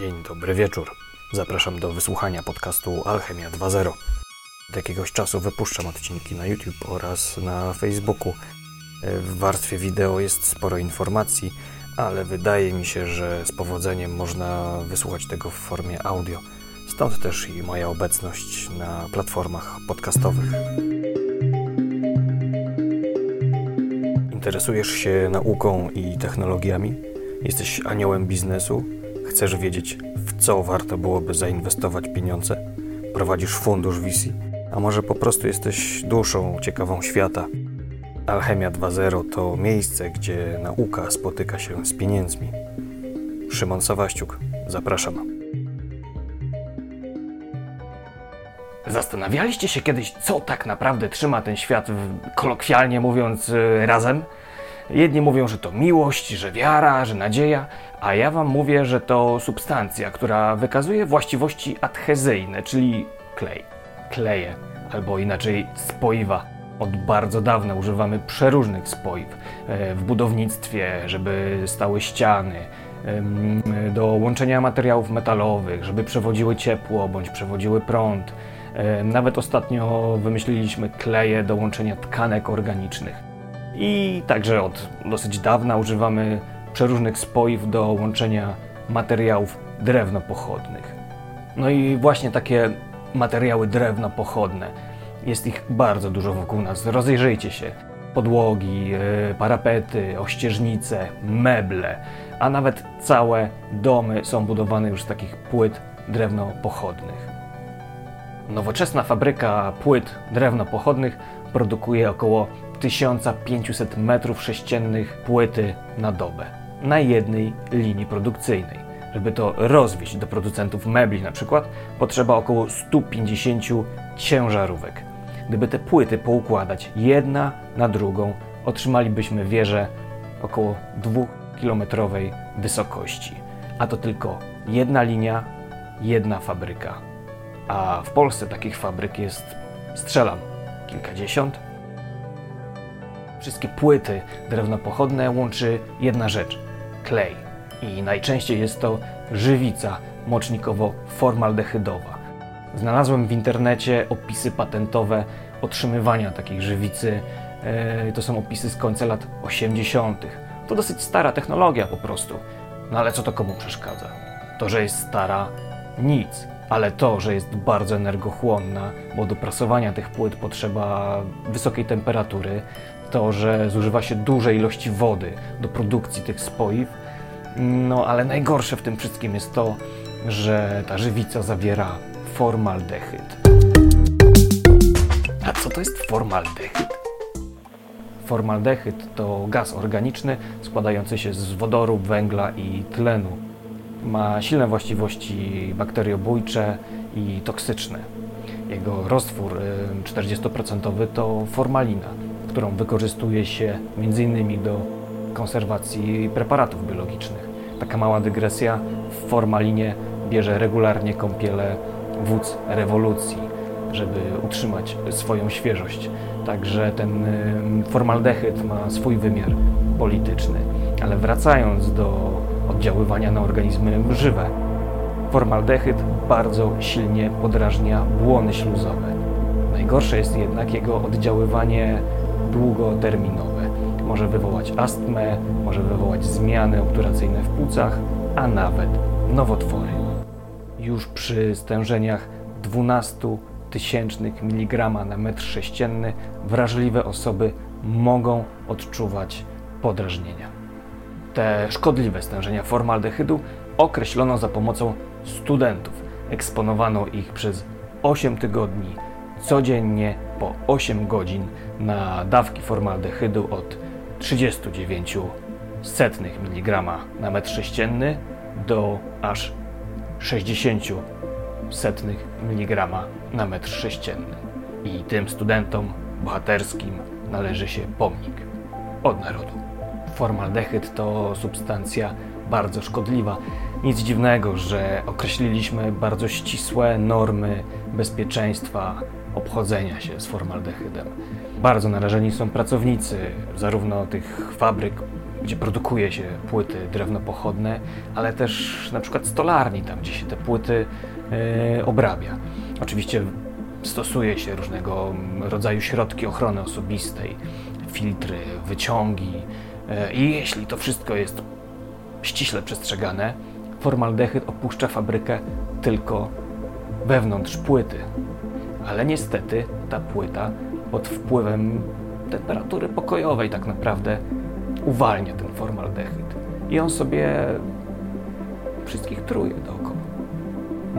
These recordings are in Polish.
Dzień dobry wieczór. Zapraszam do wysłuchania podcastu Alchemia 2.0. Od jakiegoś czasu wypuszczam odcinki na YouTube oraz na Facebooku. W warstwie wideo jest sporo informacji, ale wydaje mi się, że z powodzeniem można wysłuchać tego w formie audio. Stąd też i moja obecność na platformach podcastowych. Interesujesz się nauką i technologiami? Jesteś aniołem biznesu? Chcesz wiedzieć, w co warto byłoby zainwestować pieniądze? Prowadzisz fundusz VC? A może po prostu jesteś duszą ciekawą świata? Alchemia 2.0 to miejsce, gdzie nauka spotyka się z pieniędzmi. Szymon Sawaściuk, zapraszam. Zastanawialiście się kiedyś, co tak naprawdę trzyma ten świat, kolokwialnie mówiąc, y, razem? Jedni mówią, że to miłość, że wiara, że nadzieja, a ja wam mówię, że to substancja, która wykazuje właściwości adhezyjne, czyli klej, kleje, albo inaczej spoiwa. Od bardzo dawna używamy przeróżnych spoiw e, w budownictwie, żeby stały ściany, do łączenia materiałów metalowych, żeby przewodziły ciepło bądź przewodziły prąd. Nawet ostatnio wymyśliliśmy kleje do łączenia tkanek organicznych. I także od dosyć dawna używamy przeróżnych spoiw do łączenia materiałów drewnopochodnych. No i właśnie takie materiały drewnopochodne. Jest ich bardzo dużo wokół nas. Rozejrzyjcie się. Podłogi, e, parapety, ościeżnice, meble, a nawet całe domy są budowane już z takich płyt drewnopochodnych. Nowoczesna fabryka płyt drewnopochodnych produkuje około 1500 m3 płyty na dobę na jednej linii produkcyjnej. Żeby to rozwieść do producentów mebli na przykład, potrzeba około 150 ciężarówek. Gdyby te płyty poukładać jedna na drugą, otrzymalibyśmy wieżę około 2-kilometrowej wysokości. A to tylko jedna linia, jedna fabryka. A w Polsce takich fabryk jest, strzelam, kilkadziesiąt. Wszystkie płyty drewnopochodne łączy jedna rzecz klej. I najczęściej jest to żywica mocznikowo-formaldehydowa. Znalazłem w internecie opisy patentowe otrzymywania takiej żywicy. E, to są opisy z końca lat 80. To dosyć stara technologia po prostu. No ale co to komu przeszkadza? To, że jest stara, nic. Ale to, że jest bardzo energochłonna, bo do prasowania tych płyt potrzeba wysokiej temperatury, to, że zużywa się duże ilości wody do produkcji tych spoiw. No ale najgorsze w tym wszystkim jest to, że ta żywica zawiera formaldehyd. A co to jest formaldehyd? Formaldehyd to gaz organiczny składający się z wodoru, węgla i tlenu. Ma silne właściwości bakteriobójcze i toksyczne. Jego roztwór 40% to formalina, którą wykorzystuje się m.in. do konserwacji preparatów biologicznych. Taka mała dygresja, w formalinie bierze regularnie kąpiele wódz rewolucji, żeby utrzymać swoją świeżość. Także ten formaldehyd ma swój wymiar polityczny. Ale wracając do oddziaływania na organizmy żywe, formaldehyd bardzo silnie podrażnia błony śluzowe. Najgorsze jest jednak jego oddziaływanie długoterminowe. Może wywołać astmę, może wywołać zmiany obturacyjne w płucach, a nawet nowotwory. Już przy stężeniach 12 tysięcznych miligrama na metr sześcienny wrażliwe osoby mogą odczuwać podrażnienia. Te szkodliwe stężenia formaldehydu określono za pomocą studentów. Eksponowano ich przez 8 tygodni codziennie po 8 godzin na dawki formaldehydu od 39 setnych miligrama na metr sześcienny do aż 60 setnych miligrama na metr sześcienny. I tym studentom bohaterskim należy się pomnik od narodu. Formaldehyd to substancja bardzo szkodliwa. Nic dziwnego, że określiliśmy bardzo ścisłe normy bezpieczeństwa obchodzenia się z formaldehydem. Bardzo narażeni są pracownicy zarówno tych fabryk gdzie produkuje się płyty drewnopochodne, ale też na przykład stolarni, tam gdzie się te płyty e, obrabia. Oczywiście stosuje się różnego rodzaju środki ochrony osobistej, filtry, wyciągi e, i jeśli to wszystko jest ściśle przestrzegane, formaldehyd opuszcza fabrykę tylko wewnątrz płyty. Ale niestety ta płyta pod wpływem temperatury pokojowej tak naprawdę uwalnia ten formaldehyd i on sobie wszystkich truje dookoła.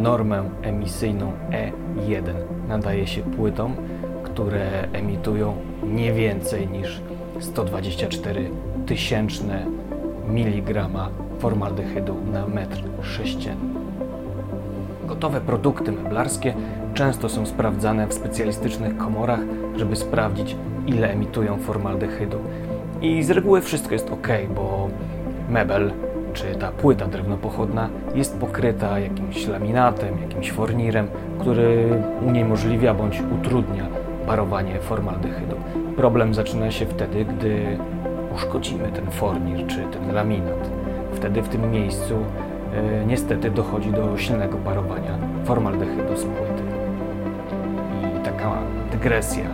Normę emisyjną E1 nadaje się płytom, które emitują nie więcej niż 124 tysięczne miligrama formaldehydu na metr sześcienny. Gotowe produkty meblarskie często są sprawdzane w specjalistycznych komorach, żeby sprawdzić, ile emitują formaldehydu. I z reguły wszystko jest ok, bo mebel czy ta płyta drewnopochodna jest pokryta jakimś laminatem, jakimś fornirem, który uniemożliwia bądź utrudnia parowanie formaldehydu. Problem zaczyna się wtedy, gdy uszkodzimy ten fornir czy ten laminat. Wtedy w tym miejscu e, niestety dochodzi do silnego parowania formaldehydu z płyty. Taka dygresja.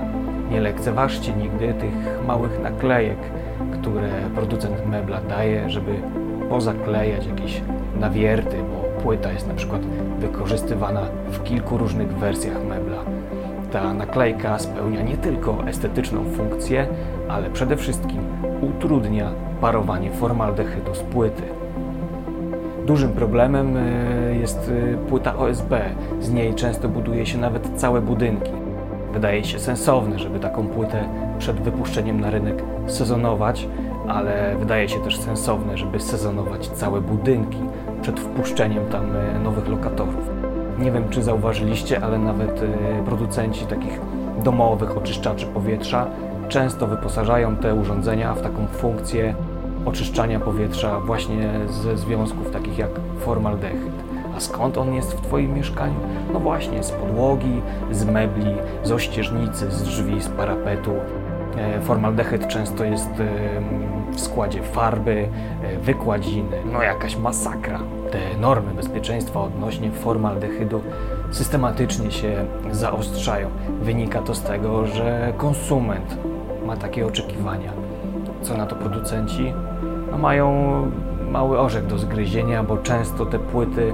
Nie lekceważcie nigdy tych małych naklejek, które producent mebla daje, żeby pozaklejać jakieś nawierty, bo płyta jest na przykład wykorzystywana w kilku różnych wersjach mebla. Ta naklejka spełnia nie tylko estetyczną funkcję, ale przede wszystkim utrudnia parowanie formaldehydu z płyty. Dużym problemem e, jest e, płyta OSB. Z niej często buduje się nawet całe budynki. Wydaje się sensowne, żeby taką płytę przed wypuszczeniem na rynek sezonować, ale wydaje się też sensowne, żeby sezonować całe budynki przed wpuszczeniem tam e, nowych lokatorów. Nie wiem, czy zauważyliście, ale nawet producenci takich domowych oczyszczaczy powietrza często wyposażają te urządzenia w taką funkcję oczyszczania powietrza właśnie ze związków takich jak formaldehyd. A skąd on jest w Twoim mieszkaniu? No właśnie, z podłogi, z mebli, z ościeżnicy, z drzwi, z parapetu. E, formaldehyd często jest w składzie farby, e, wykładziny, no jakaś masakra. Te normy bezpieczeństwa odnośnie formaldehydu systematycznie się zaostrzają. Wynika to z tego, że konsument ma takie oczekiwania. Co na to producenci? No mają mały orzech do zgryzienia, bo często te płyty,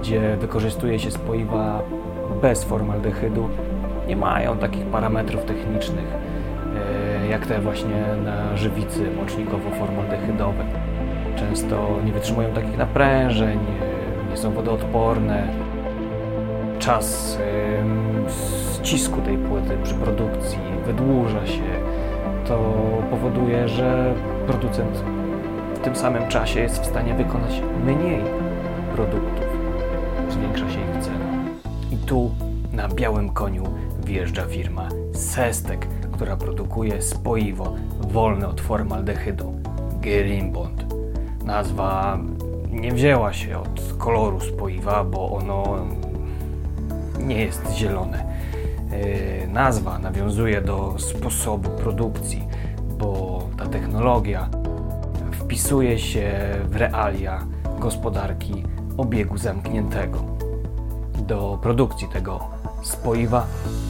gdzie wykorzystuje się spoiwa bez formaldehydu, nie mają takich parametrów technicznych e, jak te właśnie na żywicy mocznikowo-formaldehydowe. Często nie wytrzymują takich naprężeń, e, nie są wodoodporne. Czas ścisku tej płyty przy produkcji wydłuża się. To powoduje, że producent w tym samym czasie jest w stanie wykonać mniej produktów. Zwiększa się ich cena. I tu na białym koniu wjeżdża firma Sestek, która produkuje spoiwo wolne od formaldehydu Gerimbond. Nazwa nie wzięła się od koloru spoiwa, bo ono nie jest zielone. Yy, nazwa nawiązuje do sposobu produkcji, bo ta technologia wpisuje się w realia gospodarki obiegu zamkniętego. Do produkcji tego spoiwa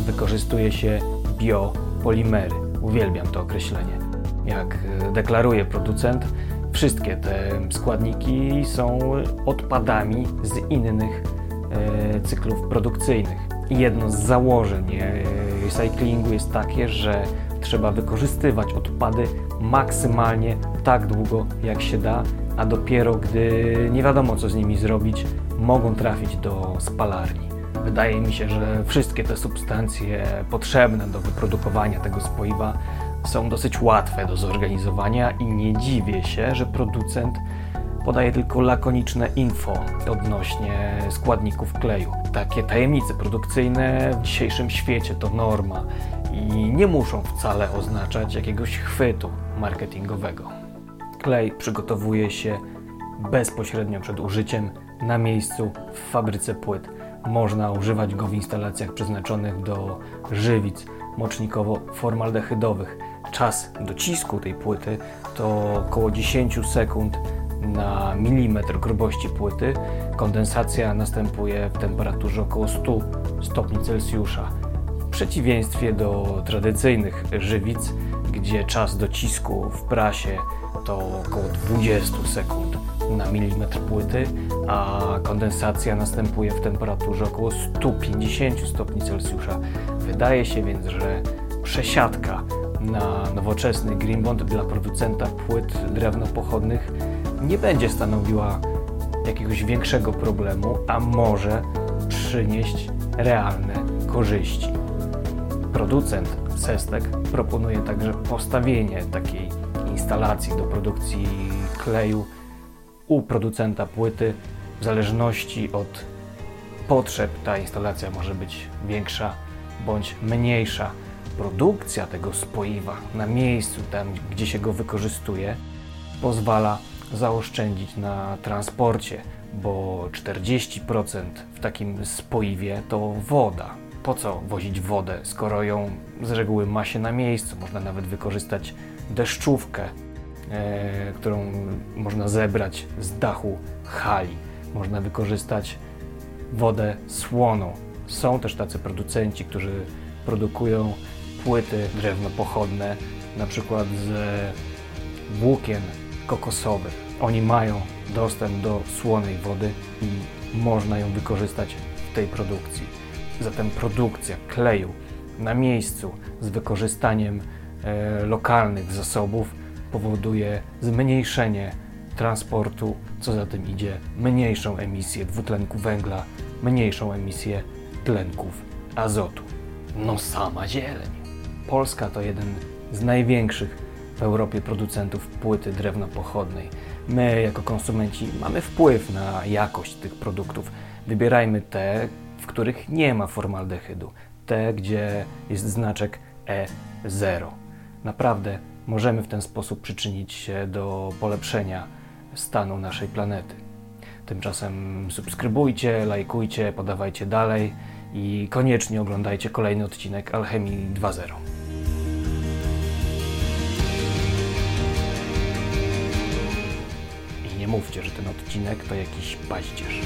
wykorzystuje się biopolimery. Uwielbiam to określenie. Jak deklaruje producent, wszystkie te składniki są odpadami z innych e, cyklów produkcyjnych. Jedno z założeń e, recyklingu jest takie, że trzeba wykorzystywać odpady maksymalnie tak długo, jak się da, a dopiero gdy nie wiadomo, co z nimi zrobić, mogą trafić do spalarni. Wydaje mi się, że wszystkie te substancje potrzebne do wyprodukowania tego spoiwa są dosyć łatwe do zorganizowania i nie dziwię się, że producent podaje tylko lakoniczne info odnośnie składników kleju. Takie tajemnice produkcyjne w dzisiejszym świecie to norma i nie muszą wcale oznaczać jakiegoś chwytu marketingowego. Klej przygotowuje się bezpośrednio przed użyciem na miejscu w fabryce płyt. Można używać go w instalacjach przeznaczonych do żywic mocznikowo-formaldehydowych. czas docisku tej płyty to około 10 sekund na milimetr grubości płyty. Kondensacja następuje w temperaturze około 100 stopni Celsjusza. W przeciwieństwie do tradycyjnych żywic, gdzie czas docisku w prasie to około 20 sekund na milimetr płyty, a kondensacja następuje w temperaturze około 150 stopni Celsjusza. Wydaje się więc, że przesiadka na nowoczesny greenbond dla producenta płyt drewnopochodnych nie będzie stanowiła jakiegoś większego problemu, a może przynieść realne korzyści. Producent Sestek proponuje także postawienie takiej instalacji do produkcji kleju u producenta płyty. W zależności od potrzeb ta instalacja może być większa bądź mniejsza. Produkcja tego spoiwa na miejscu, tam gdzie się go wykorzystuje, pozwala zaoszczędzić na transporcie, bo 40% w takim spoiwie to woda. Po co wozić wodę, skoro ją z reguły ma się na miejscu? Można nawet wykorzystać deszczówkę, e, którą można zebrać z dachu hali. Można wykorzystać wodę słoną. Są też tacy producenci, którzy produkują płyty drewnopochodne, na przykład z włókien kokosowych. Oni mają dostęp do słonej wody i można ją wykorzystać w tej produkcji. Zatem produkcja kleju na miejscu z wykorzystaniem e, lokalnych zasobów powoduje zmniejszenie transportu, co za tym idzie mniejszą emisję dwutlenku węgla, mniejszą emisję tlenków azotu. No sama zieleń. Polska to jeden z największych w Europie producentów płyty drewnopochodnej. My, jako konsumenci, mamy wpływ na jakość tych produktów. Wybierajmy te, w których nie ma formaldehydu, te, gdzie jest znaczek E0. Naprawdę możemy w ten sposób przyczynić się do polepszenia stanu naszej planety. Tymczasem subskrybujcie, lajkujcie, podawajcie dalej i koniecznie oglądajcie kolejny odcinek Alchemii 2.0. I nie mówcie, że ten odcinek to jakiś paździerz.